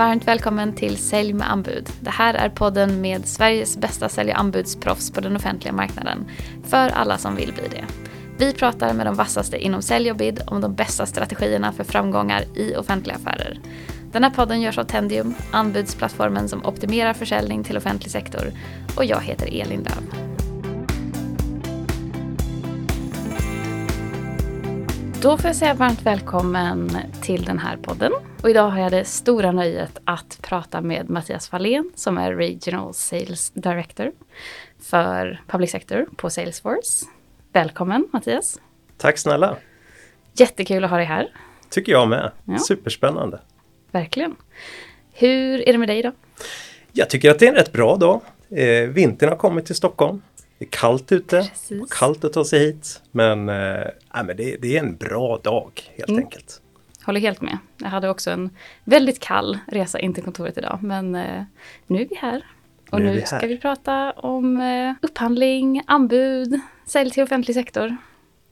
Varmt välkommen till Sälj med anbud. Det här är podden med Sveriges bästa sälj och anbudsproffs på den offentliga marknaden. För alla som vill bli det. Vi pratar med de vassaste inom sälj och bid om de bästa strategierna för framgångar i offentliga affärer. Den här podden görs av Tendium, anbudsplattformen som optimerar försäljning till offentlig sektor. Och jag heter Elin Löv. Då får jag säga varmt välkommen till den här podden. Och idag har jag det stora nöjet att prata med Mattias Fahlén som är Regional Sales Director för Public Sector på Salesforce. Välkommen Mattias! Tack snälla! Jättekul att ha dig här. Tycker jag med. Ja. Superspännande. Verkligen. Hur är det med dig då? Jag tycker att det är en rätt bra dag. Eh, vintern har kommit till Stockholm. Det är kallt ute, Precis. kallt att ta sig hit. Men, äh, men det, det, är en bra dag helt mm. enkelt. Håller helt med. Jag hade också en väldigt kall resa in till kontoret idag. Men äh, nu är vi här. Och nu, nu ska vi prata om äh, upphandling, anbud, sälj till offentlig sektor.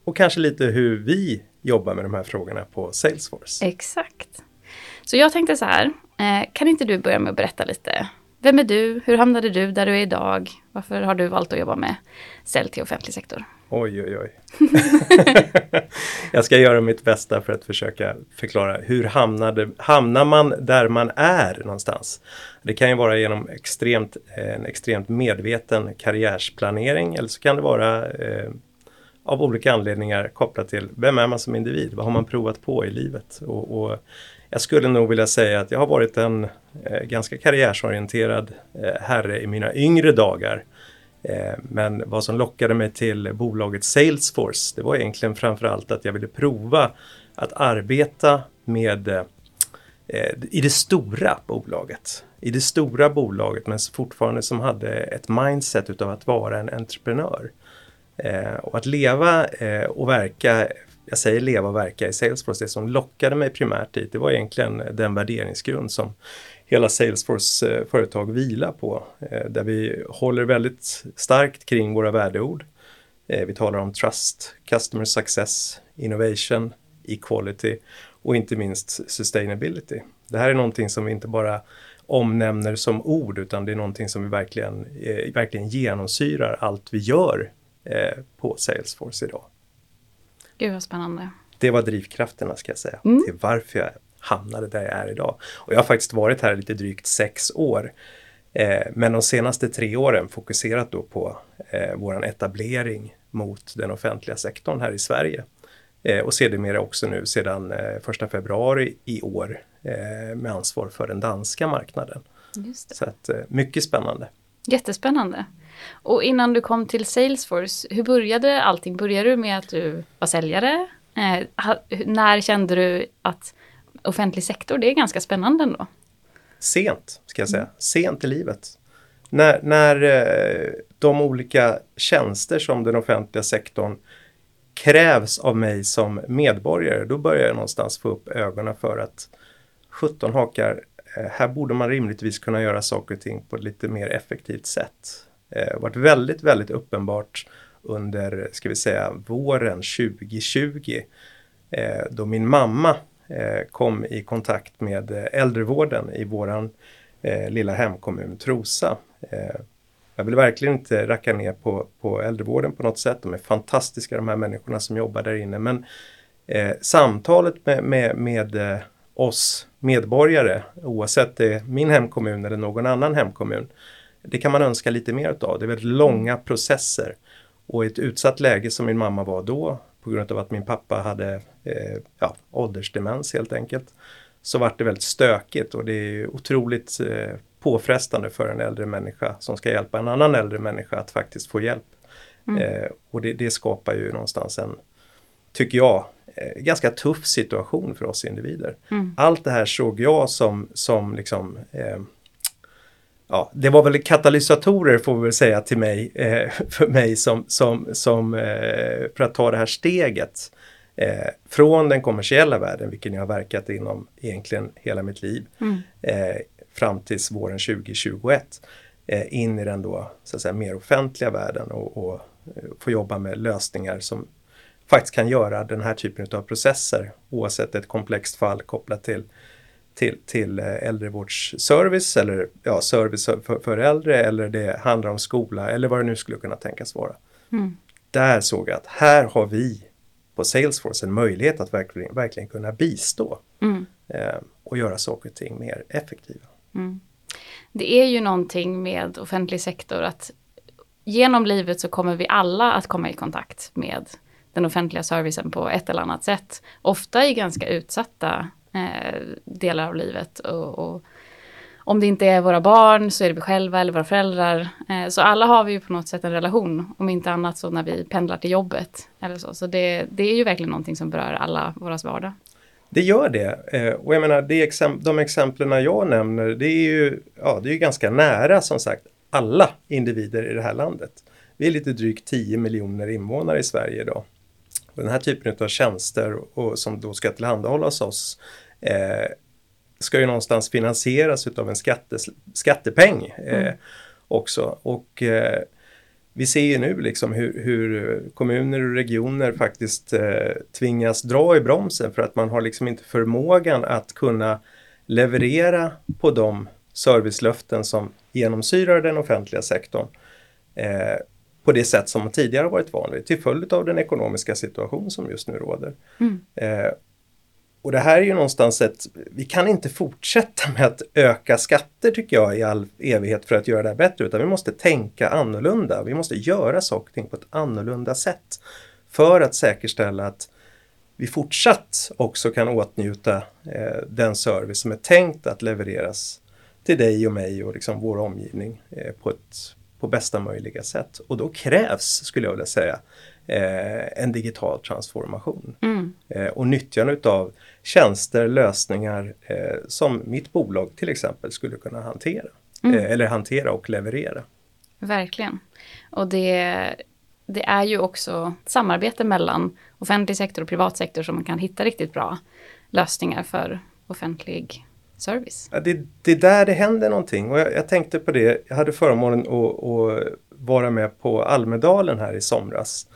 Och kanske lite hur vi jobbar med de här frågorna på Salesforce. Exakt. Så jag tänkte så här, kan inte du börja med att berätta lite vem är du? Hur hamnade du där du är idag? Varför har du valt att jobba med sälj till offentlig sektor? Oj, oj, oj. jag ska göra mitt bästa för att försöka förklara hur hamnade, hamnar man där man är någonstans? Det kan ju vara genom extremt, en extremt medveten karriärsplanering eller så kan det vara eh, av olika anledningar kopplat till vem är man som individ? Vad har man provat på i livet? Och, och jag skulle nog vilja säga att jag har varit en eh, ganska karriärsorienterad eh, herre i mina yngre dagar. Eh, men vad som lockade mig till bolaget Salesforce, det var egentligen framförallt att jag ville prova att arbeta med eh, eh i det stora bolaget. I det stora bolaget men fortfarande som hade ett mindset utav att vara en entreprenör. Eh, och att leva eh, och verka jag säger leva och verka i Salesforce, det som lockade mig primärt dit, det var egentligen den värderingsgrund som hela Salesforce eh, företag vilar på. Eh, där vi håller väldigt starkt kring våra värdeord. Eh, vi talar om trust, customer success, innovation, equality och inte minst sustainability. Det här är någonting som vi inte bara omnämner som ord utan det är någonting som vi verkligen, verkligen genomsyrar allt vi gör på Salesforce idag. Gud vad spännande. Det var drivkrafterna ska jag säga. Mm. Är varför jag hamnade där jag är idag. Och jag har faktiskt varit här lite drygt sex år. Eh, men de senaste tre åren fokuserat då på eh, våran etablering mot den offentliga sektorn här i Sverige. Eh, och sedermera också nu sedan eh, första februari i år eh, med ansvar för den danska marknaden. Så att, eh, mycket spännande. Jättespännande. Och innan du kom till Salesforce, hur började allting? Började du med att du var säljare? Eh, när kände du att offentlig sektor, det är ganska spännande ändå? Sent, ska jag säga. Sent i livet. När, när eh, de olika tjänster som den offentliga sektorn krävs av mig som medborgare, då börjar jag någonstans få upp ögonen för att 17 hakar, eh, här borde man rimligtvis kunna göra saker och ting på ett lite mer effektivt sätt eh, varit väldigt, väldigt uppenbart under, ska vi säga, våren 2020 eh, då min mamma eh, kom i kontakt med eh, äldrevården i våran eh, lilla hemkommun Trosa. Eh, jag vill verkligen inte racka ner på, på äldrevården på något sätt. De är fantastiska de här människorna som jobbar där inne. Men eh, samtalet med, med, med eh, oss medborgare, oavsett det är min hemkommun eller någon annan hemkommun, det kan man önska lite mer utav. Det är väldigt långa processer. Och i ett utsatt läge som min mamma var då, på grund av att min pappa hade eh, ja, åldersdemens helt enkelt, så vart det väldigt stökigt och det är otroligt eh, påfrestande för en äldre människa som ska hjälpa en annan äldre människa att faktiskt få hjälp. Mm. Eh, och det, det, skapar ju någonstans en, tycker jag, eh, ganska tuff situation för oss individer. Mm. Allt det här såg jag som, som liksom eh, ja, det var väl katalysatorer får vi väl säga till mig, eh, för mig som, som, som eh, för att ta det här steget eh, från den kommersiella världen, vilken jag har verkat inom egentligen hela mitt liv, mm. Eh, fram tills våren 2021, eh, in i den då så att säga, mer offentliga världen och, och eh, få jobba med lösningar som faktiskt kan göra den här typen av processer, oavsett ett komplext fall kopplat till till, till äldrevårdsservice eller ja, service för, för äldre eller det handlar om skola eller vad det nu skulle kunna tänkas vara. Mm. Där såg jag att här har vi på Salesforce en möjlighet att verkligen, verkligen kunna bistå mm. eh, och göra saker och ting mer effektiva. Mm. Det är ju någonting med offentlig sektor att genom livet så kommer vi alla att komma i kontakt med den offentliga servicen på ett eller annat sätt. Ofta i ganska utsatta eh, delar av livet. Och, och, om det inte är våra barn så är det vi själva eller våra föräldrar. Eh, så alla har vi ju på något sätt en relation. Om inte annat så när vi pendlar till jobbet. Eller så så det, det är ju verkligen någonting som berör alla våras vardag. Det gör det. Eh, och jag menar, det exem de exemplen jag nämner, det är ju, ja, det är ganska nära som sagt alla individer i det här landet. Vi är lite drygt 10 miljoner invånare i Sverige idag. Och den här typen av tjänster och, som då ska tillhandahållas oss eh, ska ju någonstans finansieras utav en skattes, skattepeng eh, mm. också. Och eh, vi ser ju nu liksom hur, hur kommuner och regioner faktiskt eh, tvingas dra i bromsen för att man har liksom inte förmågan att kunna leverera på de servicelöften som genomsyrar den offentliga sektorn eh, på det sätt som tidigare varit vanligt till följd av den ekonomiska situation som just nu råder. Mm. Eh, och det här är ju någonstans ett, vi kan inte fortsätta med att öka skatter tycker jag i all evighet för att göra det här bättre utan vi måste tänka annorlunda. Vi måste göra saker och ting på ett annorlunda sätt för att säkerställa att vi fortsatt också kan åtnjuta eh, den service som är tänkt att levereras till dig och mig och liksom vår omgivning eh, på, ett, på bästa möjliga sätt. Och då krävs, skulle jag vilja säga, eh, en digital transformation. Mm. Eh, och nyttjande utav tjänster, lösningar eh, som mitt bolag till exempel skulle kunna hantera. Mm. Eh, eller hantera och leverera. Verkligen. Och det, det är ju också samarbete mellan offentlig sektor och privat sektor som man kan hitta riktigt bra lösningar för offentlig service. Ja, det, det är där det händer någonting och jag, jag tänkte på det. Jag hade förmånen att, att vara med på Almedalen här i somras.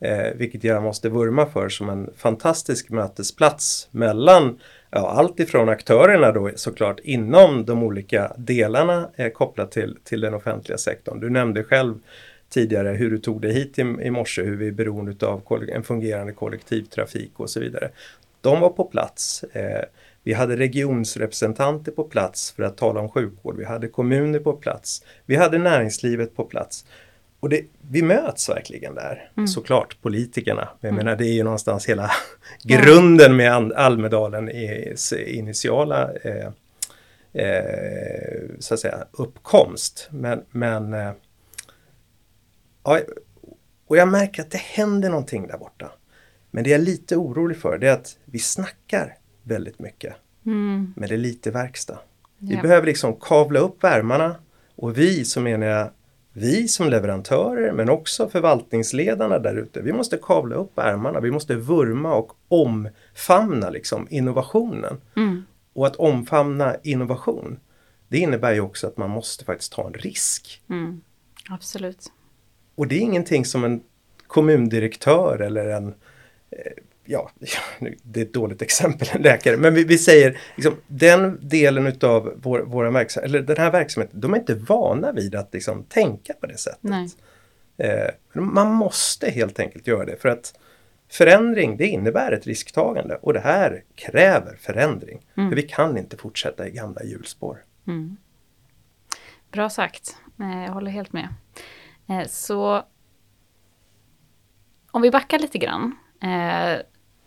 Eh, vilket jag måste vurma för som en fantastisk mötesplats mellan ja, allt ifrån aktörerna då såklart inom de olika delarna eh, kopplat till, till den offentliga sektorn. Du nämnde själv tidigare hur du tog dig hit i, i morse, hur vi är beroende av en fungerande kollektivtrafik och så vidare. De var på plats. Eh, vi hade regionsrepresentanter på plats för att tala om sjukvård. Vi hade kommuner på plats. Vi hade näringslivet på plats. Och det, vi möts verkligen där. Mm. Såklart politikerna. Men jag mm. menar det är ju någonstans hela grunden med Almedalen i initiala eh, eh, så att säga, uppkomst. Men, men eh, ja, och jag märker att det händer någonting där borta. Men det jag är lite orolig för det är att vi snackar väldigt mycket. Mm. Men det är lite verkstad. Vi ja. behöver liksom kavla upp värmarna och vi, så menar jag vi som leverantörer men också förvaltningsledarna där ute, vi måste kavla upp ärmarna, vi måste vurma och omfamna liksom innovationen. Mm. Och att omfamna innovation, det innebär ju också att man måste faktiskt ta en risk. Mm. Absolut. Och det är ingenting som en kommundirektör eller en ja, det är ett dåligt exempel, en läkare, men vi, vi säger liksom, den delen utav vår, våra verksamhet, eller den här verksamheten, de är inte vana vid att liksom, tänka på det sättet. Eh, man måste helt enkelt göra det för att förändring det innebär ett risktagande och det här kräver förändring. Mm. För vi kan inte fortsätta i gamla hjulspår. Mm. Bra sagt, eh, jag håller helt med. Eh, så om vi backar lite grann eh,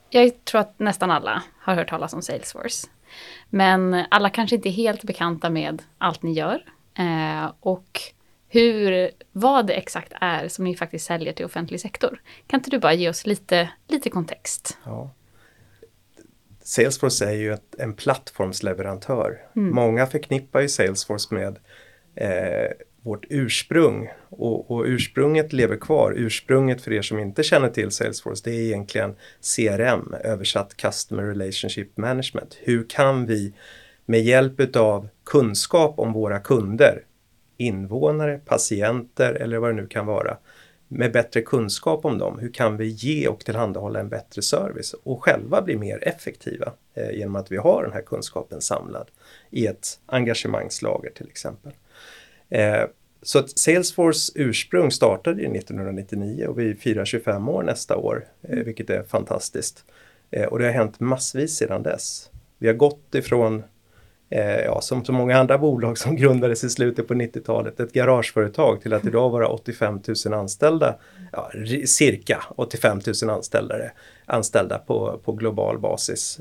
jag tror att nästan alla har hört talas om Salesforce. Men alla kanske inte är helt bekanta med allt ni gör. Eh, och hur, vad det exakt är som ni faktiskt säljer till offentlig sektor. Kan inte du bara ge oss lite, lite kontext? Ja. Salesforce är ju ett, en plattformsleverantör. Mm. Många förknippar ju Salesforce med eh, vårt ursprung och, och, ursprunget lever kvar. Ursprunget för er som inte känner till Salesforce det är egentligen CRM, översatt Customer Relationship Management. Hur kan vi med hjälp av kunskap om våra kunder, invånare, patienter eller vad det nu kan vara, med bättre kunskap om dem, hur kan vi ge och tillhandahålla en bättre service och själva bli mer effektiva eh, genom att vi har den här kunskapen samlad i ett engagemangslager till exempel. Eh, så att Salesforce ursprung startade 1999 och vi firar 25 år nästa år, eh, vilket är fantastiskt. Eh, och det har hänt massvis sedan dess. Vi har gått ifrån eh, ja, som så många andra bolag som grundades i slutet på 90-talet, ett garageföretag till att idag vara 85 000 anställda, ja, cirka 85 000 anställda, anställda på, på global basis.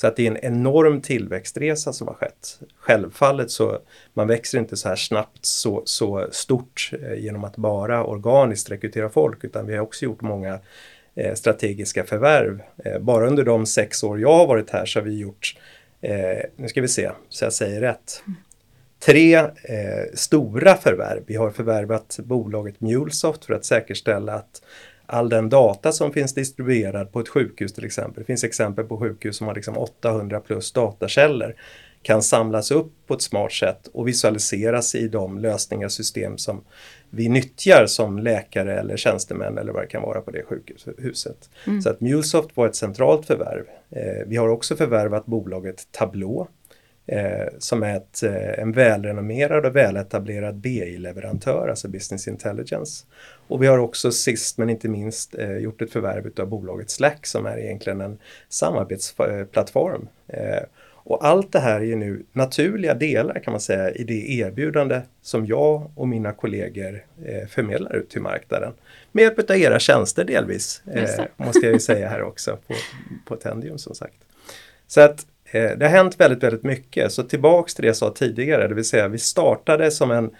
Så att det är en enorm tillväxtresa som har skett. Självfallet så man växer inte så här snabbt så, så stort eh, genom att bara organiskt rekrytera folk utan vi har också gjort många eh, strategiska förvärv. Eh, bara under de sex år jag har varit här så har vi gjort nu ska vi se så jag säger rätt. Tre eh, stora förvärv. Vi har förvärvat bolaget Mulesoft för att säkerställa att all den data som finns distribuerad på ett sjukhus till exempel. Det finns exempel på sjukhus som har liksom 800 plus datakällor kan samlas upp på ett smart sätt och visualiseras i de lösningar och system som vi nyttjar som läkare eller tjänstemän eller vad det kan vara på det sjukhuset. Mm. Så att Mulesoft var ett centralt förvärv. Eh, vi har också förvärvat bolaget Tableau eh, som är ett, eh, en välrenommerad och väletablerad BI-leverantör, alltså Business Intelligence. Och vi har också sist men inte minst eh, gjort ett förvärv av bolaget Slack som är egentligen en samarbetsplattform. Eh, och allt det här är ju nu naturliga delar kan man säga i det erbjudande som jag och mina kollegor eh, förmedlar ut till marknaden. Med hjälp av era tjänster delvis, eh, måste jag ju säga här också på, på Tendium som sagt. Så att det har hänt väldigt, väldigt mycket. Så tillbaks till det jag sa tidigare, det vill säga vi startade som en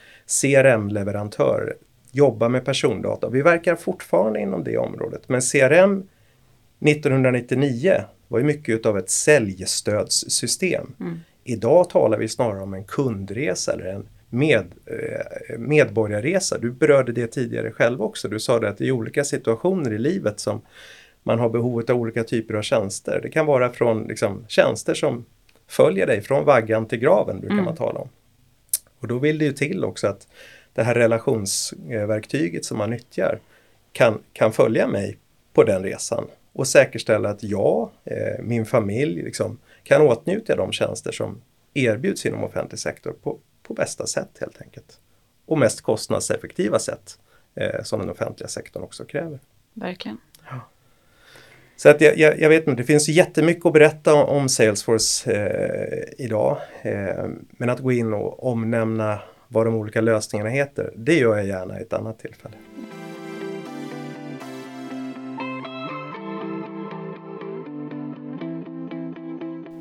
CRM-leverantör, jobba med persondata. Vi verkar fortfarande inom det området, men CRM 1999 var ju mycket av ett säljstödssystem. Mm. Idag talar vi snarare om en kundresa eller en med, eh, medborgarresa. Du berörde det tidigare själv också. Du sa det att är olika situationer i livet som man har behovet av olika typer av tjänster. Det kan vara från liksom, tjänster som följer dig från vaggan till graven brukar mm. man tala om. Och då vill det ju till också att det här relationsverktyget som man nyttjar kan, kan följa mig på den resan och säkerställa att jag, eh, min familj, liksom, kan åtnjuta de tjänster som erbjuds inom offentlig sektor på, på bästa sätt helt enkelt. Och mest kostnadseffektiva sätt eh, som den offentliga sektorn också kräver. Verkligen. Så att jag, jag, jag, vet inte, det finns jättemycket att berätta om Salesforce eh, idag. Eh, men att gå in och omnämna vad de olika lösningarna heter, det gör jag gärna i ett annat tillfälle.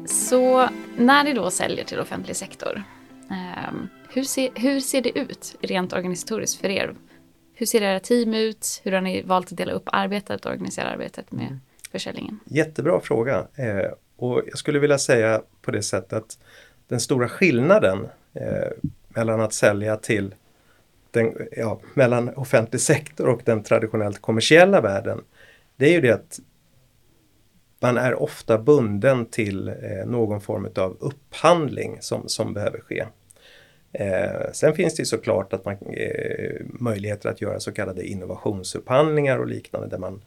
Så när ni då säljer till offentlig sektor, eh, hur, ser, hur ser det ut rent organisatoriskt för er? Hur ser era team ut? Hur har ni valt att dela upp arbetet och organisera arbetet med mm försäljningen? Jättebra fråga. Eh, och jag skulle vilja säga på det sättet att den stora skillnaden eh, mellan att sälja till den, ja, mellan offentlig sektor och den traditionellt kommersiella världen. Det är ju det att man är ofta bunden till eh, någon form av upphandling som, som behöver ske. Eh, sen finns det såklart att man, eh, möjligheter att göra så kallade innovationsupphandlingar och liknande där man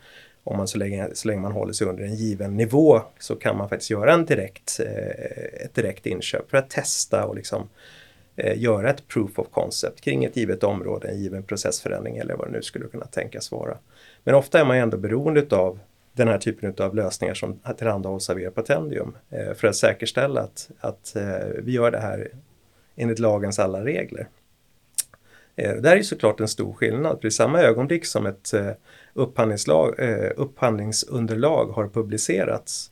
om man så länge, så länge man håller sig under en given nivå så kan man faktiskt göra en direkt, eh, ett direkt inköp för att testa och liksom eh, göra ett proof of concept kring ett givet område, en given processförändring eller vad det nu skulle kunna tänkas vara. Men ofta är man ändå beroende av den här typen av lösningar som tillhandahålls av er Patendium eh, för att säkerställa att, att eh, vi gör det här enligt lagens alla regler. Eh, det här är såklart en stor skillnad, för i samma ögonblick som ett upphandlingslag, upphandlingsunderlag har publicerats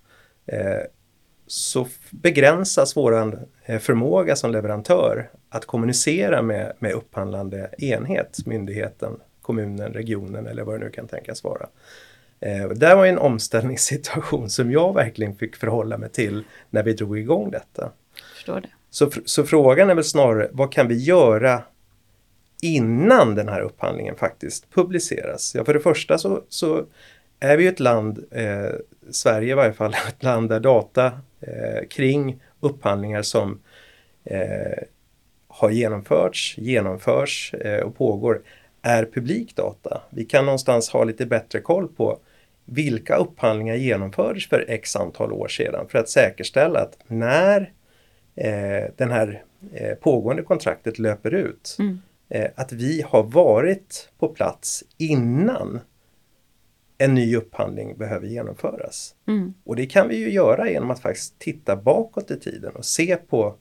så begränsas våran förmåga som leverantör att kommunicera med, med upphandlande enhet, myndigheten, kommunen, regionen eller vad det nu kan tänkas vara. Eh, det var en omställningssituation som jag verkligen fick förhålla mig till när vi drog igång detta. Förstår det. Så, så frågan är väl snarare, vad kan vi göra innan den här upphandlingen faktiskt publiceras? Ja, för det första så, så är vi ett land, eh, Sverige i varje fall, ett land där data eh, kring upphandlingar som eh, har genomförts, genomförs eh, och pågår är publik data. Vi kan någonstans ha lite bättre koll på vilka upphandlingar genomfördes för x antal år sedan för att säkerställa att när eh, den här eh, pågående kontraktet löper ut, mm eh, att vi har varit på plats innan en ny upphandling behöver genomföras. Mm. Och det kan vi ju göra genom att faktiskt titta bakåt i tiden och se på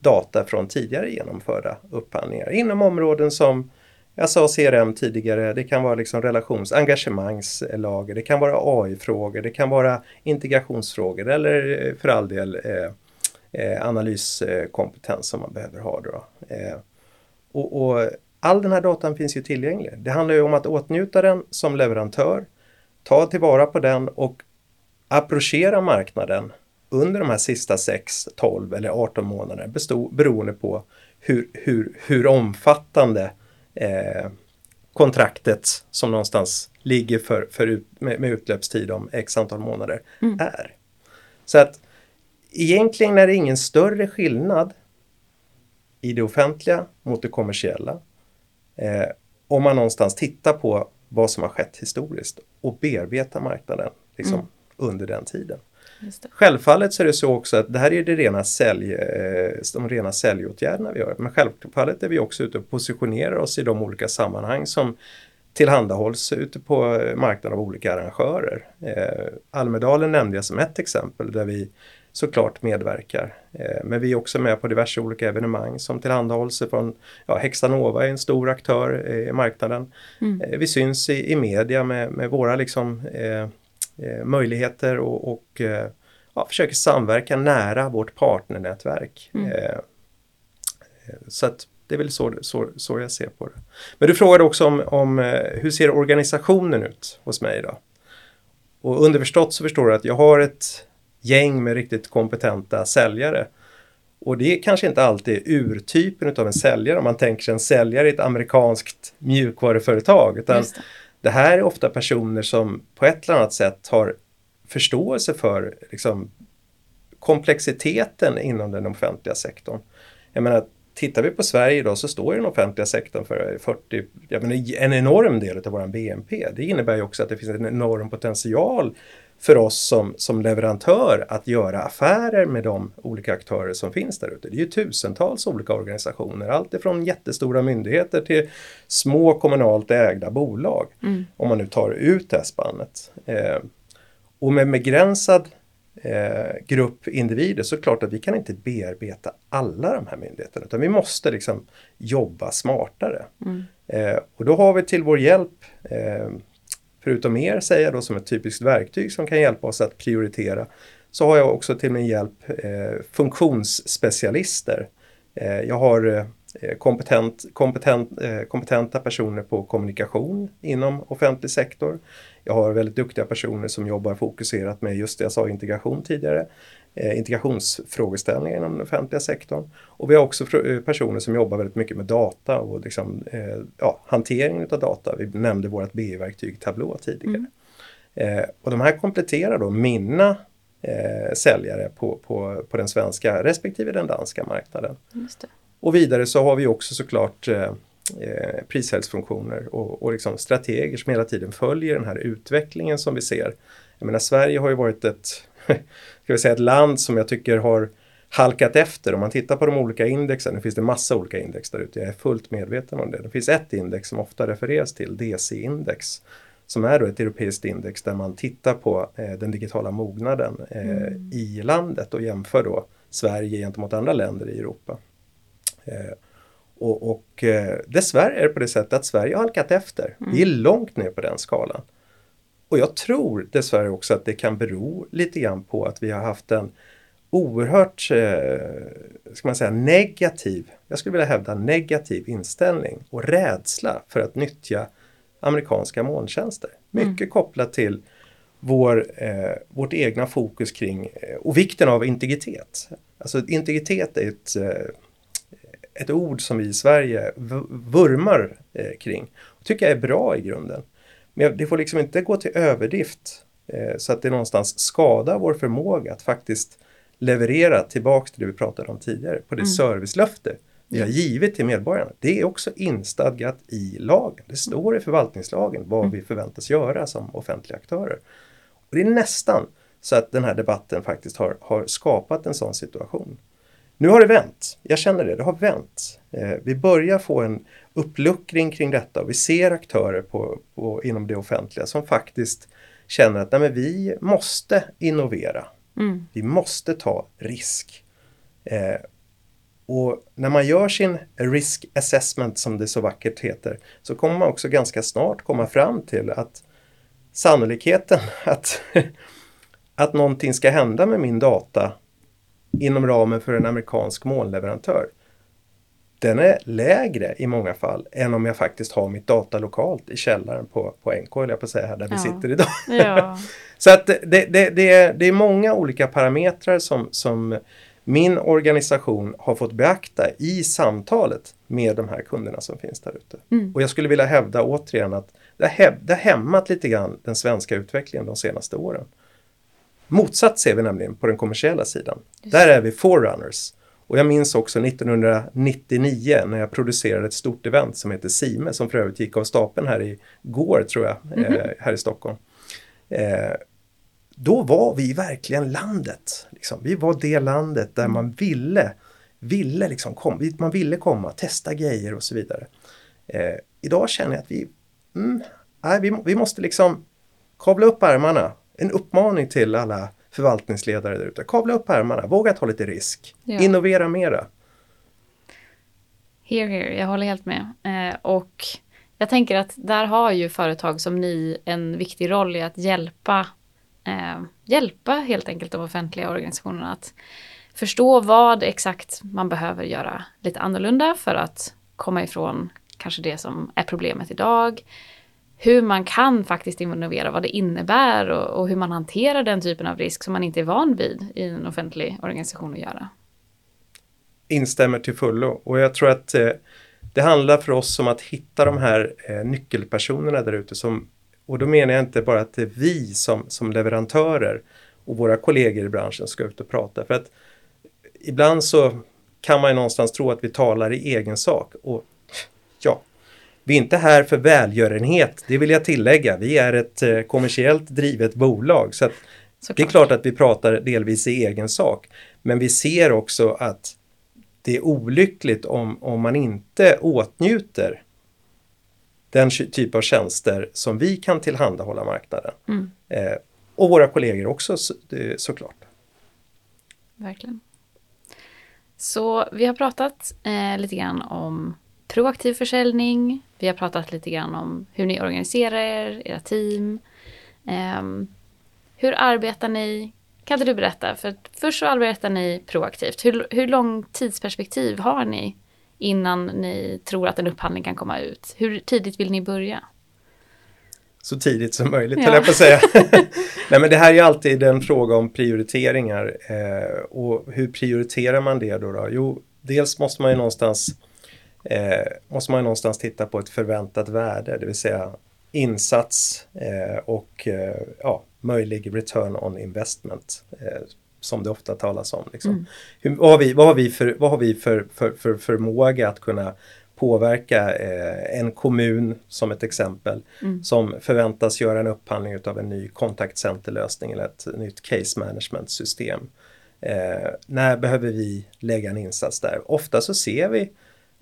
data från tidigare genomförda upphandlingar inom områden som jag sa CRM tidigare, det kan vara liksom relations engagemangslager, det kan vara AI-frågor, det kan vara integrationsfrågor eller eh, för all del eh, eh, analyskompetens som man behöver ha. Då. Eh, och, och, all den här datan finns ju tillgänglig. Det handlar ju om att åtnjuta den som leverantör, ta tillvara på den och approchera marknaden under de här sista 6, 12 eller 18 månaderna beroende på hur, hur, hur omfattande eh, kontraktet som någonstans ligger för, för ut, med, med utlöpstid om x antal månader mm. är. Så att egentligen är det ingen större skillnad i det offentliga mot det kommersiella. Eh, om man någonstans tittar på vad som har skett historiskt och bearbetar marknaden liksom, mm. under den tiden. Självfallet så är det så också att det här är det rena sälj, eh, de rena säljåtgärderna vi gör. Men självfallet är vi också ute och positionerar oss i de olika sammanhang som tillhandahålls ute på marknaden av olika arrangörer. Eh, Almedalen nämnde jag som ett exempel där vi såklart medverkar. Eh, men vi är också med på diverse olika evenemang som tillhandahålls från ja, Hexanova är en stor aktör i marknaden. Mm. Eh, vi syns i, i media med, med våra liksom, eh, eh, möjligheter och, och eh, ja, försöker samverka nära vårt partnernätverk. Mm. Eh, så att det är väl så, så, så jag ser på det. Men du frågade också om, om hur ser organisationen ut hos mig då? Och underförstått så förstår du att jag har ett gäng med riktigt kompetenta säljare. Och det är kanske inte alltid urtypen av en säljare om man tänker sig en säljare i ett amerikanskt mjukvaruföretag. Utan det. det. här är ofta personer som på ett eller annat sätt har förståelse för liksom, komplexiteten inom den offentliga sektorn. Jag menar, tittar vi på Sverige idag så står den offentliga sektorn för 40, jag menar, en enorm del av vår BNP. Det innebär ju också att det finns en enorm potential för oss som, som leverantör att göra affärer med de olika aktörer som finns där ute. Det är ju tusentals olika organisationer, allt ifrån jättestora myndigheter till små kommunalt ägda bolag. Mm. Om man nu tar ut det här spannet. Eh, och med begränsad eh, grupp individer så är det klart att vi kan inte bearbeta alla de här myndigheterna utan vi måste liksom jobba smartare. Mm. Eh, och då har vi till vår hjälp eh, förutom er säger jag då som ett typiskt verktyg som kan hjälpa oss att prioritera, så har jag också till min hjälp eh, funktionsspecialister. Eh, jag har eh, kompetent, kompetent, eh, kompetenta personer på kommunikation inom offentlig sektor. Jag har väldigt duktiga personer som jobbar fokuserat med just det jag sa integration tidigare integrationsfrågeställningar inom den offentliga sektorn. Och vi har också eh, personer som jobbar väldigt mycket med data och liksom, eh, ja, hanteringen av data. Vi nämnde vårt BI-verktyg Tableau tidigare. Mm. Eh, och de här kompletterar då mina eh, säljare på, på, på den svenska respektive den danska marknaden. Och vidare så har vi också såklart eh, eh, prissäljsfunktioner och, och liksom strateger som hela tiden följer den här utvecklingen som vi ser. Jag menar Sverige har ju varit ett ska vi säga, ett land som jag tycker har halkat efter. Om man tittar på de olika indexen, nu finns det massa olika index där ute, jag är fullt medveten om det. Det finns ett index som ofta refereras till, DC-index, som är då ett europeiskt index där man tittar på eh, den digitala mognaden eh, mm. i landet och jämför då Sverige gentemot andra länder i Europa. Eh, och, och eh, dessvärre är det på det sättet att Sverige har halkat efter. Mm. Vi är långt ner på den skalan. Och jag tror dessvärre också att det kan bero lite grann på att vi har haft en oerhört, eh, ska man säga, negativ, jag skulle vilja hävda negativ inställning och rädsla för att nyttja amerikanska molntjänster. Mm. Mycket mm. kopplat till vår, eh, vårt egna fokus kring eh, och vikten av integritet. Alltså integritet är ett, eh, ett ord som vi i Sverige vurmar eh, kring. och tycker jag är bra i grunden. Men det får liksom inte gå till överdrift eh, så att det någonstans skadar vår förmåga att faktiskt leverera tillbaks till det vi pratade om tidigare, på det mm. servicelöfte vi har givit till medborgarna, det är också instadgat i lagen. Det står i förvaltningslagen vad vi förväntas göra som offentliga aktörer. Och det är nästan så att den här debatten faktiskt har, har skapat en sån situation. Nu har det vänt. Jag känner det, det har vänt. Eh, vi börjar få en uppluckring kring detta och vi ser aktörer på, på, inom det offentliga som faktiskt känner att nej, vi måste innovera. Mm. Vi måste ta risk. Eh, och när man gör sin risk assessment som det så vackert heter så kommer man också ganska snart komma fram till att sannolikheten att, att någonting ska hända med min data inom ramen för en amerikansk molnleverantör den är lägre i många fall än om jag faktiskt har mitt data lokalt i källaren på, på NK, eller jag på säga här där Ja. vi sitter idag. Ja. Så att det, det, det, är, det är många olika parametrar som, som min organisation har fått beakta i samtalet med de här kunderna som finns där ute. Mm. Och jag skulle vilja hävda återigen att det har, häv- det har hämmat lite grann den svenska utvecklingen de senaste åren. Motsatt ser vi nämligen på den kommersiella sidan. Där är vi forerunners. Och jag minns också 1999 när jag producerade ett stort event som heter Sime som för övrigt gick av stapeln här i går tror jag, eh, här i Stockholm. Eh, då var vi verkligen landet. Liksom. Vi var det landet där man ville, ville liksom kom, man ville komma, testa grejer och så vidare. Eh, idag känner jag att vi, mm, nej, vi, vi måste liksom kavla upp ärmarna. En uppmaning till alla förvaltningsledare där ute. Kavla upp ärmarna, våga ta lite risk, Ja. innovera mera. Here, here, jag håller helt med. Eh, och jag tänker att där har ju företag som ni en viktig roll i att hjälpa, eh, hjälpa helt enkelt de offentliga organisationerna att förstå vad exakt man behöver göra lite annorlunda för att komma ifrån kanske det som är problemet idag. Hur man kan faktiskt involvera, vad det innebär och, och hur man hanterar den typen av risk som man inte är van vid i en offentlig organisation att göra. instämmer till fullo. Och jag tror att eh, det handlar för oss om att hitta de här eh, nyckelpersonerna där ute som och då menar jag inte bara att det är vi som, som leverantörer och våra kollegor i branschen ska ut och prata. För att ibland så kan man ju någonstans tro att vi talar i egen sak. Och vi är inte här för välgörenhet, det vill jag tillägga. Vi är ett eh, kommersiellt drivet bolag. Så det är klart att vi pratar delvis i egen sak. Men vi ser också att det är olyckligt om, om man inte åtnjuter den ty- typ av tjänster som vi kan tillhandahålla marknaden. Mm. Eh, och våra kollegor också så, det- såklart. Verkligen. Så vi har pratat eh, lite grann om proaktiv försäljning. Vi har pratat lite grann om hur ni organiserar er, era team. Ehm, hur arbetar ni? Kan inte du berätta? För först så arbetar ni proaktivt. Hur, hur lång tidsperspektiv har ni innan ni tror att en upphandling kan komma ut? Hur tidigt vill ni börja? Så tidigt som möjligt, Ja. höll jag på att säga. Nej, men det här är alltid en fråga om prioriteringar. Eh, och hur prioriterar man det då? då? Jo, dels måste man ju någonstans eh, måste man någonstans titta på ett förväntat värde, det vill säga insats eh, och eh, ja, möjlig return on investment. Eh, som det ofta talas om. Liksom. Hur, vad har vi, vad har vi, för, vad har vi för, för, för förmåga att kunna påverka eh, en kommun som ett exempel som förväntas göra en upphandling av en ny kontaktcenterlösning eller ett nytt case management system. Eh, när behöver vi lägga en insats där? Ofta så ser vi,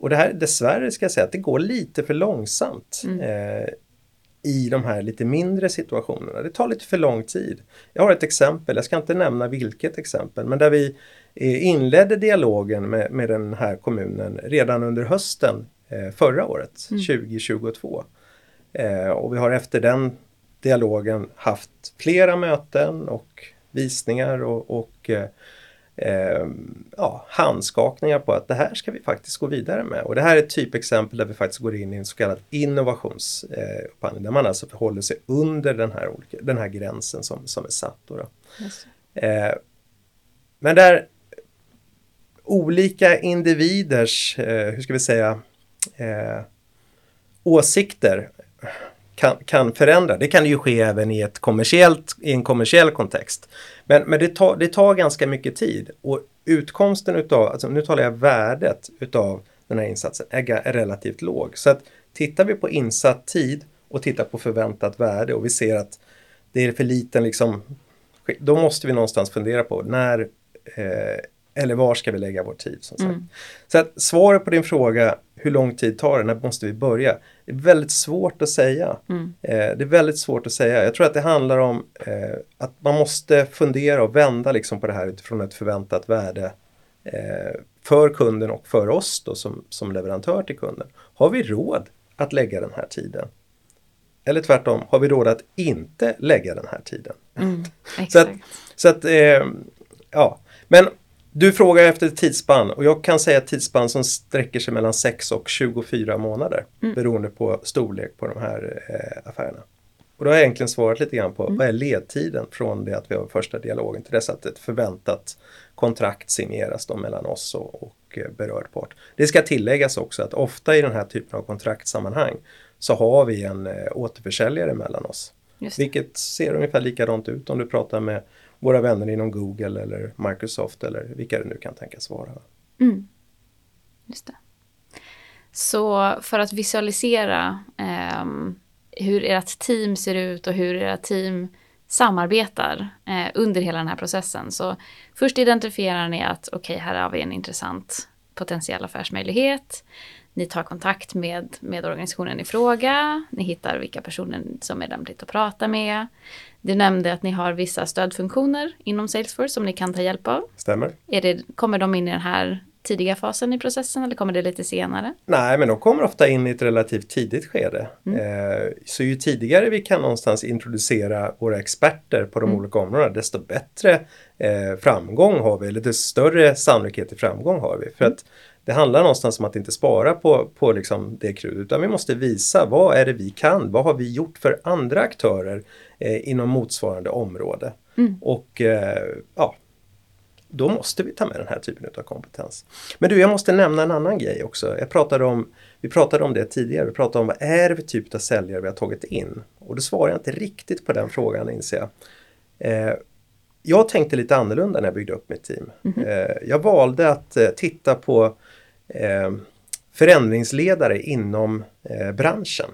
och det här dessvärre ska jag säga att det går lite för långsamt eh, i de här lite mindre situationerna. Det tar lite för lång tid. Jag har ett exempel, jag ska inte nämna vilket exempel, men där vi eh, inledde dialogen med, med den här kommunen redan under hösten eh, förra året, 2022. Eh, och vi har efter den dialogen haft flera möten och visningar och, och eh, eh, ja, handskakningar på att det här ska vi faktiskt gå vidare med. Och det här är ett typexempel där vi faktiskt går in i en så kallad innovationsupphandling, där man alltså förhåller sig under den här, olika, den här gränsen som, som är satt. Då då. Eh, men där olika individers, eh, hur ska vi säga, eh, åsikter kan, kan förändra. Det kan ju ske även i, ett kommersiellt, i en kommersiell kontext. Men, men det, tar, det tar ganska mycket tid och utkomsten utav, alltså nu talar jag värdet utav den här insatsen är, är relativt låg. Så att tittar vi på insatt tid och tittar på förväntat värde och vi ser att det är för liten liksom, då måste vi någonstans fundera på när eh, eller var ska vi lägga vår tid? Som sagt. Mm. Så att svaret på din fråga, hur lång tid tar det, när måste vi börja? Det är väldigt svårt att säga. Mm. Eh, det är väldigt svårt att säga. Jag tror att det handlar om eh, att man måste fundera och vända liksom på det här utifrån ett förväntat värde eh, för kunden och för oss då som, som leverantör till kunden. Har vi råd att lägga den här tiden? Eller tvärtom, har vi råd att inte lägga den här tiden? Mm. Så att, så att eh, ja, men du frågar efter ett tidsspann och jag kan säga ett tidsspann som sträcker sig mellan 6 och 24 månader Mm. beroende på storlek på de här eh, affärerna. Och då har jag egentligen svarat lite grann på vad är ledtiden från det att vi har första dialogen till dess att ett förväntat kontrakt signeras då mellan oss och, och eh, berörd part. Det ska tilläggas också att ofta i den här typen av kontraktsammanhang så har vi en eh, återförsäljare mellan oss. Vilket ser ungefär likadant ut om du pratar med våra vänner inom Google eller Microsoft eller vilka det nu kan tänkas vara. Mm. Just det. Så för att visualisera eh, hur ert team ser ut och hur era team samarbetar eh, under hela den här processen. Så först identifierar ni att okej, här har vi en intressant potentiell affärsmöjlighet. Ni tar kontakt med, med organisationen i fråga. Ni hittar vilka personer som är lämpligt att prata med. Du nämnde att ni har vissa stödfunktioner inom Salesforce som ni kan ta hjälp av. Stämmer? Är det, kommer de in i den här tidiga fasen i processen eller kommer det lite senare? Nej, men de kommer ofta in i ett relativt tidigt skede. Eh, så ju tidigare vi kan någonstans introducera våra experter på de olika områdena, desto bättre eh, framgång har vi, eller desto större sannolikhet till framgång har vi. För att det handlar någonstans om att inte spara på, på liksom det krutet, utan vi måste visa vad är det vi kan, vad har vi gjort för andra aktörer eh, inom motsvarande område. Och eh, ja, då måste vi ta med den här typen av kompetens. Men du, jag måste nämna en annan grej också. Jag pratade om, vi pratade om det tidigare, vi pratade om vad är det för typ av säljare vi har tagit in? Och då svarar jag inte riktigt på den frågan inser jag. Eh, jag tänkte lite annorlunda när jag byggde upp mitt team. Eh, jag valde att eh, titta på Eh, förändringsledare inom eh, branschen.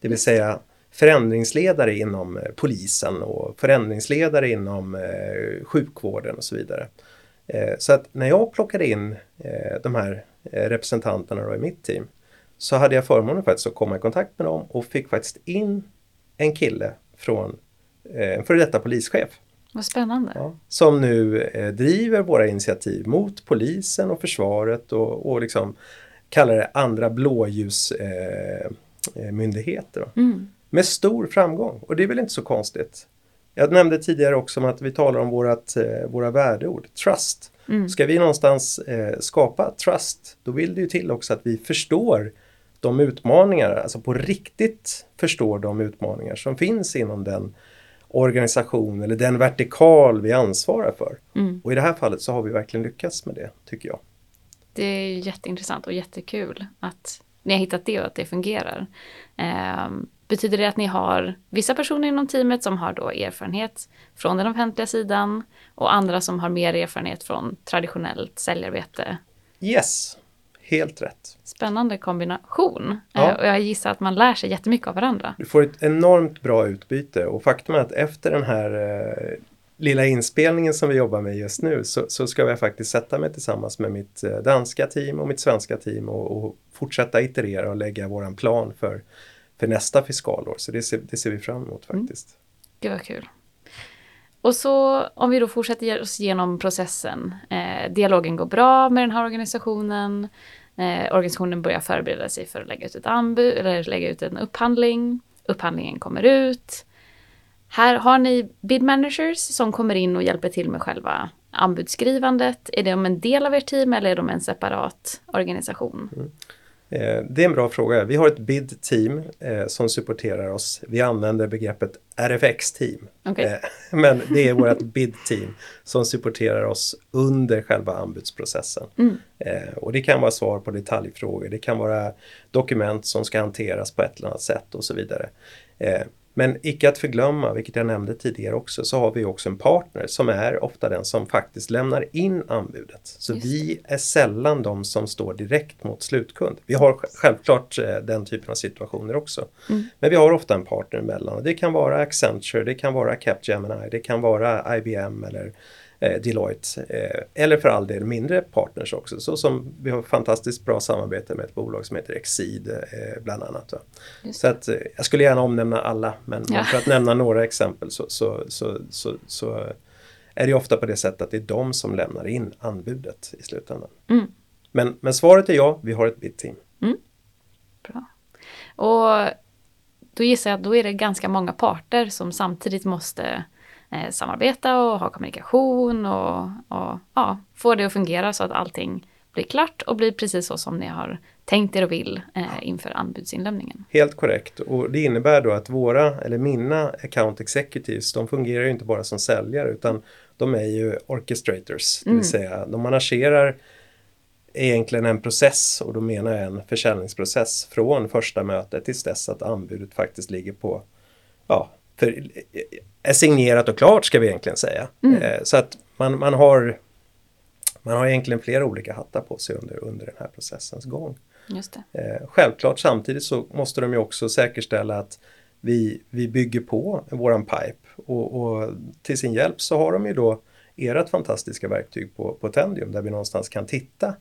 Det vill säga förändringsledare inom eh, polisen och förändringsledare inom eh, sjukvården och så vidare. Eh, så att när jag plockade in eh, de här eh, representanterna då i mitt team så hade jag förmånen faktiskt att komma i kontakt med dem och fick faktiskt in en kille från eh, en före detta polischef vad spännande. Ja, som nu eh, driver våra initiativ mot polisen och försvaret och, och liksom kallar det andra blåljusmyndigheter. Eh, eh. Mm. Med stor framgång och det är väl inte så konstigt. Jag nämnde tidigare också om att vi talar om vårat, eh, våra värdeord, trust. Mm. Ska vi någonstans eh, skapa trust, då vill det ju till också att vi förstår de utmaningar, alltså på riktigt förstår de utmaningar som finns inom den organisation eller den vertikal vi ansvarar för. Mm. Och i det här fallet så har vi verkligen lyckats med det, tycker jag. Det är jätteintressant och jättekul att ni har hittat det och att det fungerar. Ehm, betyder det att ni har vissa personer inom teamet som har då erfarenhet från den offentliga sidan och andra som har mer erfarenhet från traditionellt säljarbete? Yes, helt rätt. Spännande kombination. Ja. Eh, och jag gissar att man lär sig jättemycket av varandra. Du får ett enormt bra utbyte och faktum är att efter den här eh, lilla inspelningen som vi jobbar med just nu så, så ska jag faktiskt sätta mig tillsammans med mitt eh, danska team och mitt svenska team och, och fortsätta iterera och lägga våran plan för, för nästa fiskalår. Så det ser, det ser vi fram emot faktiskt. Gud vad kul. Och så om vi då fortsätter oss igenom processen. Eh, dialogen går bra med den här organisationen. Eh, organisationen börjar förbereda sig för att lägga ut ett anbud eller lägga ut en upphandling. Upphandlingen kommer ut. Här har ni bid managers som kommer in och hjälper till med själva anbudsskrivandet. Är de en del av ert team eller är de en separat organisation? Mm det är en bra fråga. Vi har ett bid-team eh, som supporterar oss. Vi använder begreppet RFX-team. Okej. Eh, men det är vårt bid-team som supporterar oss under själva anbudsprocessen. Mm. Eh, och det kan vara svar på detaljfrågor, det kan vara dokument som ska hanteras på ett eller annat sätt och så vidare. Men icke att förglömma, vilket jag nämnde tidigare också, så har vi också en partner som är ofta den som faktiskt lämnar in anbudet. Så Just vi är sällan de som står direkt mot slutkund. Vi har självklart eh, den typen av situationer också. Mm. Men vi har ofta en partner emellan. Det kan vara Accenture, det kan vara Capgemini, det kan vara IBM eller eh, Deloitte. Eh, eller för all del mindre partners också. Så som vi har fantastiskt bra samarbete med ett bolag som heter Exceed eh, bland annat. Så att, eh, jag skulle gärna omnämna alla men, Ja. för att nämna några exempel så, så, så, så, så är det ofta på det sättet att det är de som lämnar in anbudet i slutändan. Mm. Men, men svaret är ja, vi har ett bid-team. Bra. Och då gissar jag att då är det ganska många parter som samtidigt måste eh, samarbeta och ha kommunikation och, och ja, få det att fungera så att allting blir klart och blir precis så som ni har tänkt er och vill eh, inför anbudsinlämningen. Helt korrekt och det innebär då att våra, eller mina account executives, de fungerar ju inte bara som säljare utan de är ju orchestrators, det vill Mm. säga de managerar egentligen en process och då menar jag en försäljningsprocess från första mötet tills dess att anbudet faktiskt ligger på, ja, för, är signerat och klart ska vi egentligen säga. Mm. Eh, Så att man, man har man har egentligen flera olika hattar på sig under, under den här processens gång. Just det. Eh, självklart samtidigt så måste de ju också säkerställa att vi, vi bygger på våran pipe och, och till sin hjälp så har de ju då ert fantastiska verktyg på, på Tendium där vi någonstans kan titta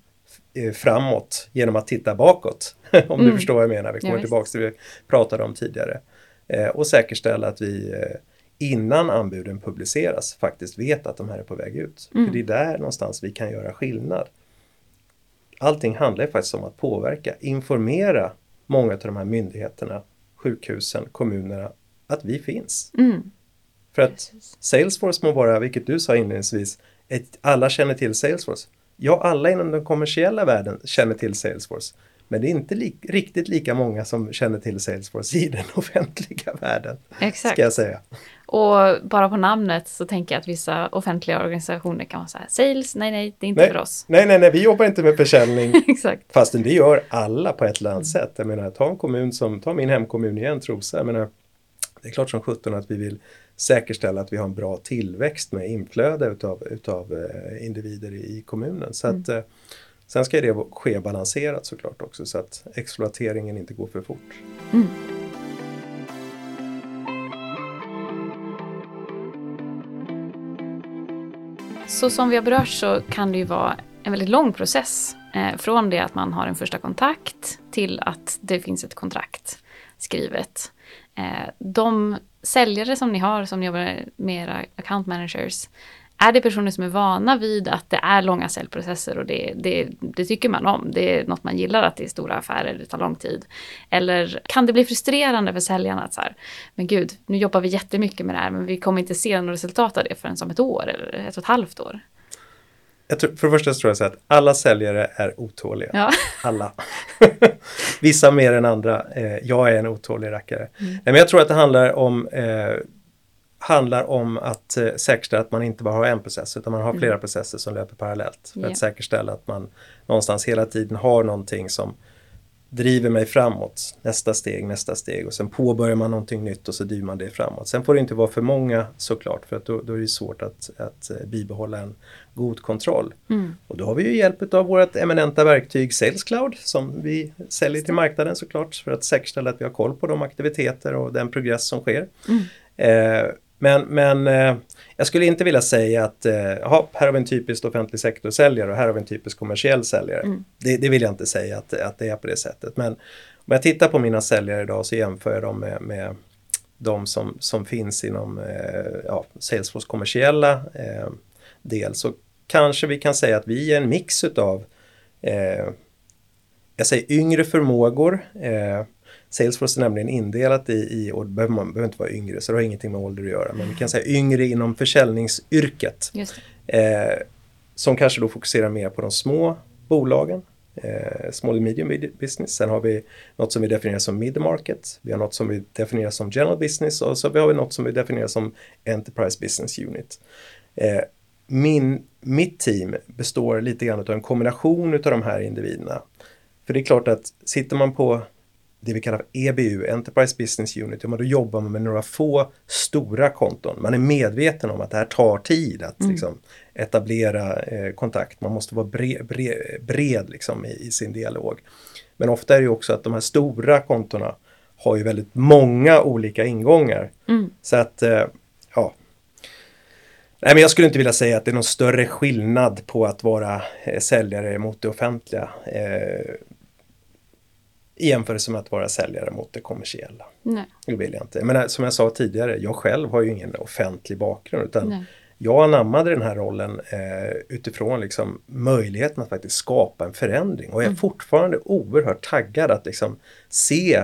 eh, framåt genom att titta bakåt. Om du Mm. förstår vad jag menar. Vi Ja, kommer visst. tillbaka till det vi pratade om tidigare. Eh, och säkerställa att vi eh, innan anbuden publiceras faktiskt vet att de här är på väg ut. Mm. För det är där någonstans vi kan göra skillnad. Allting handlar ju faktiskt om att påverka, informera många av de här myndigheterna, sjukhusen, kommunerna, att vi finns. Mm. För att Salesforce må vara, vilket du sa inledningsvis, ett, alla känner till Salesforce. Ja, alla inom den kommersiella världen känner till Salesforce. Men det är inte li riktigt lika många som känner till Salesforce i den offentliga världen, Exakt. ska jag säga. Och bara på namnet så tänker jag att vissa offentliga organisationer kan vara så här, sales, nej nej, det är inte Nej. för oss. Nej, nej, nej, vi jobbar inte med försäljning. Exakt. Fastän det gör alla på ett eller annat sätt. Jag menar, ta en kommun som, ta min hemkommun igen, Trosa. Jag menar, det är klart som sjutton att vi vill säkerställa att vi har en bra tillväxt med inflöde utav, utav eh, individer i, kommunen. Så att, eh, sen ska det ske balanserat såklart också så att exploateringen inte går för fort. Mm. Så som vi har berört så kan det ju vara en väldigt lång process. Eh, från det att man har en första kontakt till att det finns ett kontrakt skrivet. Eh, de säljare som ni har, som ni jobbar med era account managers, är det personer som är vana vid att det är långa säljprocesser och det, det, det tycker man om. Det är något man gillar att det är stora affärer, det tar lång tid. Eller kan det bli frustrerande för säljarna att så här, men gud, nu jobbar vi jättemycket med det här men vi kommer inte se något resultat av det förrän om ett år eller ett och ett halvt år. Tror, för det första så tror jag så att alla säljare är otåliga. Ja. Alla. Vissa mer än andra. Eh, jag är en otålig rackare. Mm. Nej, men jag tror att det handlar om, eh, handlar om att eh, säkerställa att man inte bara har en process utan man har flera processer som löper parallellt. För Mm. Ja. att säkerställa att man någonstans hela tiden har någonting som driver mig framåt. Nästa steg, nästa steg och sen påbörjar man någonting nytt och så driver man det framåt. Sen får det inte vara för många såklart för att då, då är det svårt att, att eh, bibehålla en god kontroll. Mm. Och då har vi ju hjälp av vårt eminenta verktyg Sales Cloud som vi säljer till marknaden såklart för att säkerställa att vi har koll på de aktiviteter och den progress som sker. Mm. Eh, men men eh, jag skulle inte vilja säga att eh, jaha, här har vi en typisk offentlig sektorsäljare och här har vi en typisk kommersiell säljare. Mm. Det, det vill jag inte säga att, att det är på det sättet. Men om jag tittar på mina säljare idag så jämför jag dem med, med de som, som finns inom eh, ja, Salesforce kommersiella eh, del så kanske vi kan säga att vi är en mix utav eh, jag säger yngre förmågor. Eh, Salesforce är nämligen indelat i, i och det behöver man behöver inte vara yngre så det har ingenting med ålder att göra. Men vi kan säga yngre inom försäljningsyrket. Eh, som kanske då fokuserar mer på de små bolagen. Eh, small and medium business. Sen har vi något som vi definierar som mid market. Vi har något som vi definierar som general business och så har vi något som vi definierar som enterprise business unit. Eh, min, mitt team består lite grann av en kombination av de här individerna. För det är klart att sitter man på det vi kallar EBU, Enterprise Business Unit, då jobbar man med några få stora konton. Man är medveten om att det här tar tid att mm. liksom, etablera eh, kontakt. Man måste vara bred, bred, bred liksom, i, i, sin dialog. Men ofta är det också att de här stora kontona har ju väldigt många olika ingångar. Mm. Så att, eh, ja. Nej, men jag skulle inte vilja säga att det är någon större skillnad på att vara eh, säljare mot det offentliga. Eh, i jämförelse med att vara säljare mot det kommersiella. Nej. Det vill jag inte. Men som jag sa tidigare, jag själv har ju ingen offentlig bakgrund utan Nej. jag anammade den här rollen eh, utifrån liksom möjligheten att faktiskt skapa en förändring och jag är mm. fortfarande oerhört taggad att liksom se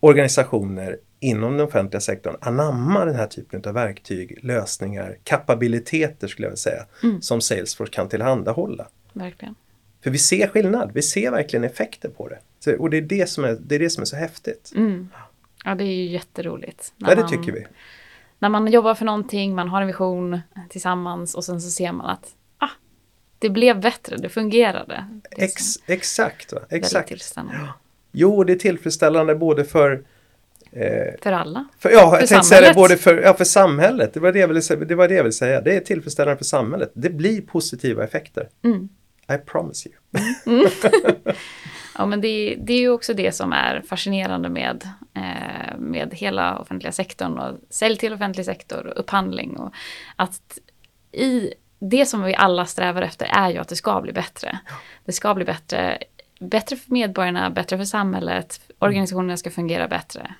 organisationer inom den offentliga sektorn anamma den här typen av verktyg, lösningar, kapabiliteter skulle jag vilja säga, mm. som Salesforce kan tillhandahålla. Verkligen. För vi ser skillnad, vi ser verkligen effekter på det. Så, och det är det, som är, det är det som är så häftigt. Mm. Ja, det är ju jätteroligt. Ja, det man, tycker vi. När man jobbar för någonting, man har en vision tillsammans och sen så ser man att ah, det blev bättre, det fungerade. Det Ex, exakt. Va? exakt. Ja. Jo, det är tillfredsställande både för Eh, för alla? För, ja, för jag tänkte säga det både för, ja, för samhället. Det var det, jag ville säga, det var det jag ville säga. Det är tillfredsställande för samhället. Det blir positiva effekter. Mm. I promise you. Mm. ja, men det, det, är ju också det som är fascinerande med, eh, med hela offentliga sektorn och sälj till offentlig sektor och upphandling. Och att i det som vi alla strävar efter är ju att det ska bli bättre. Det ska bli bättre, bättre för medborgarna, bättre för samhället, organisationerna ska fungera bättre.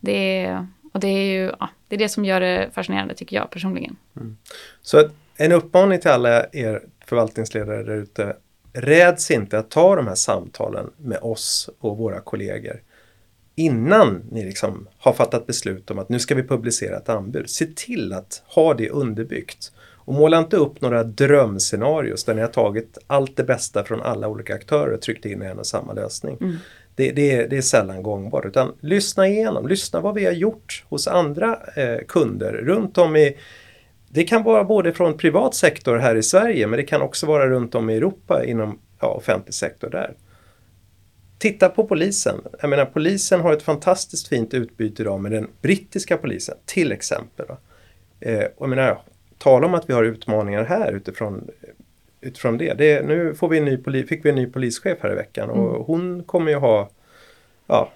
Det är, och det är ju ja, det, är det som gör det fascinerande tycker jag personligen. Mm. Så en uppmaning till alla er förvaltningsledare där ute. Räds inte att ta de här samtalen med oss och våra kollegor innan ni liksom har fattat beslut om att nu ska vi publicera ett anbud. Se till att ha det underbyggt. Och måla inte upp några drömscenarios där ni har tagit allt det bästa från alla olika aktörer och tryckt in i en och samma lösning. Mm. Det, det, är, det, är, sällan gångbart. Utan lyssna igenom, lyssna vad vi har gjort hos andra eh, kunder runt om i det kan vara både från privat sektor här i Sverige men det kan också vara runt om i Europa inom ja, offentlig sektor där. Titta på polisen. Jag menar polisen har ett fantastiskt fint utbyte idag med den brittiska polisen till exempel. Eh, och jag menar, tala om att vi har utmaningar här utifrån, utifrån det. det nu får vi en ny poli, fick vi en ny polischef här i veckan och mm. hon kommer ju ha ja,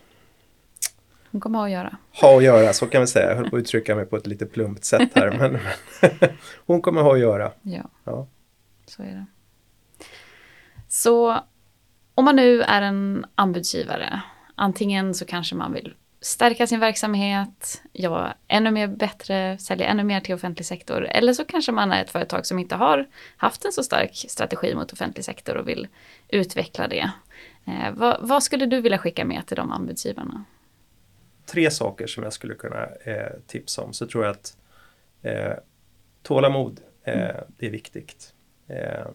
hon kommer ha att göra. Ha att göra, så kan vi säga. Jag höll på att uttrycka mig på ett lite plumpt sätt här. men hon kommer ha att göra. Ja, ja, så är det. Så om man nu är en anbudsgivare, antingen så kanske man vill stärka sin verksamhet, jobba ännu mer bättre, sälja ännu mer till offentlig sektor. Eller så kanske man är ett företag som inte har haft en så stark strategi mot offentlig sektor och vill utveckla det. Eh, vad, vad, skulle du vilja skicka med till de anbudsgivarna? Tre saker som jag skulle kunna eh, tipsa om så tror jag att eh, tålamod, eh, mm. det är viktigt. Eh,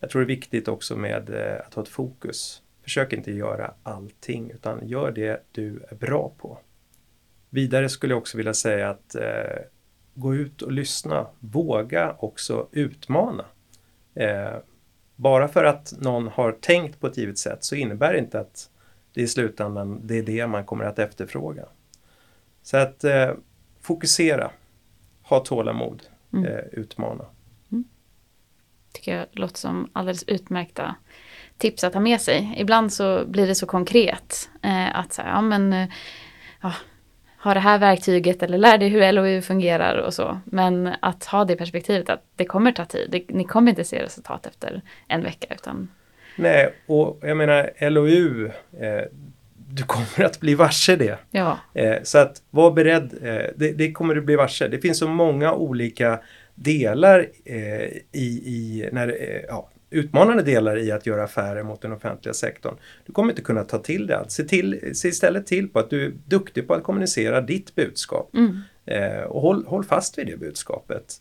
jag tror det är viktigt också med eh, att ha ett fokus. Försök inte göra allting utan gör det du är bra på. Vidare skulle jag också vilja säga att eh, gå ut och lyssna. Våga också utmana. Bara för att någon har tänkt på ett givet sätt så innebär det inte att det är i slutändan det är det man kommer att efterfråga. Så att eh, fokusera, ha tålamod, mm. eh, utmana. Mm. tycker jag låter som alldeles utmärkta tips att ha med sig. Ibland så blir det så konkret eh, att säga, ja men eh, ja, ha det här verktyget eller lär dig hur LOU fungerar och så. Men att ha det perspektivet att det kommer ta tid. Det, ni kommer inte se resultat efter en vecka utan Nej, och jag menar LOU, eh, du kommer att bli varse det. Ja. Eh, så att var beredd, eh, det, det, kommer du bli varse. Det finns så många olika delar eh, i, i när, eh, ja, utmanande delar i att göra affärer mot den offentliga sektorn. Du kommer inte kunna ta till det allt. Se, till, se istället till på att du är duktig på att kommunicera ditt budskap. Mm. Eh, och håll, håll, fast vid det budskapet.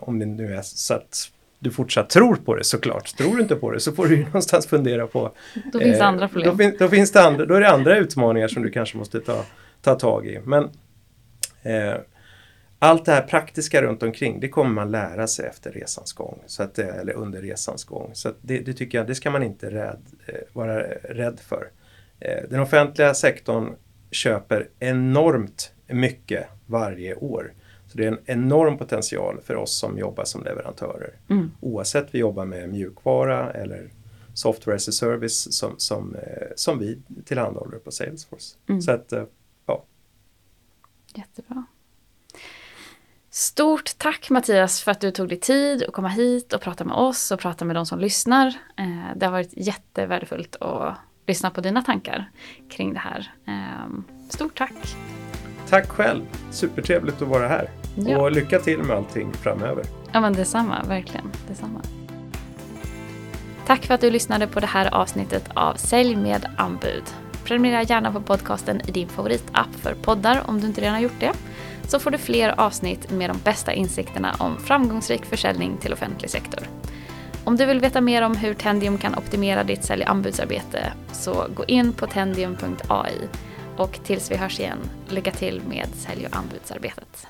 om det nu är så att du fortsatt tror på det såklart. Tror du inte på det så får du ju någonstans fundera på. Då finns det andra problem. Då, fin, då, finns det andra, då är det andra utmaningar som du kanske måste ta, ta tag i. Men eh, allt det här praktiska runt omkring det kommer man lära sig efter resans gång. Så att, eller under resans gång. Så det, det, tycker jag, det ska man inte rädd, eh, vara rädd för. Eh, den offentliga sektorn köper enormt mycket varje år. Så det är en enorm potential för oss som jobbar som leverantörer. Mm. Oavsett vi jobbar med mjukvara eller software as a service som, som, eh, som vi tillhandahåller på Salesforce. Mm. Så att, eh, ja. Jättebra. Stort tack Mattias för att du tog dig tid att komma hit och prata med oss och prata med de som lyssnar. Eh, Det har varit jättevärdefullt att lyssna på dina tankar kring det här. Stort tack! Tack själv! Supertrevligt att vara här. Ja. Och lycka till med allting framöver. Ja men detsamma, verkligen. Detsamma. Tack för att du lyssnade på det här avsnittet av Sälj med anbud. Prenumerera gärna på podcasten i din favoritapp för poddar om du inte redan har gjort det. Så får du fler avsnitt med de bästa insikterna om framgångsrik försäljning till offentlig sektor. Om du vill veta mer om hur Tendium kan optimera ditt sälj och anbudsarbete så gå in på tendium.ai. Och tills vi hörs igen, lycka till med sälj och anbudsarbetet.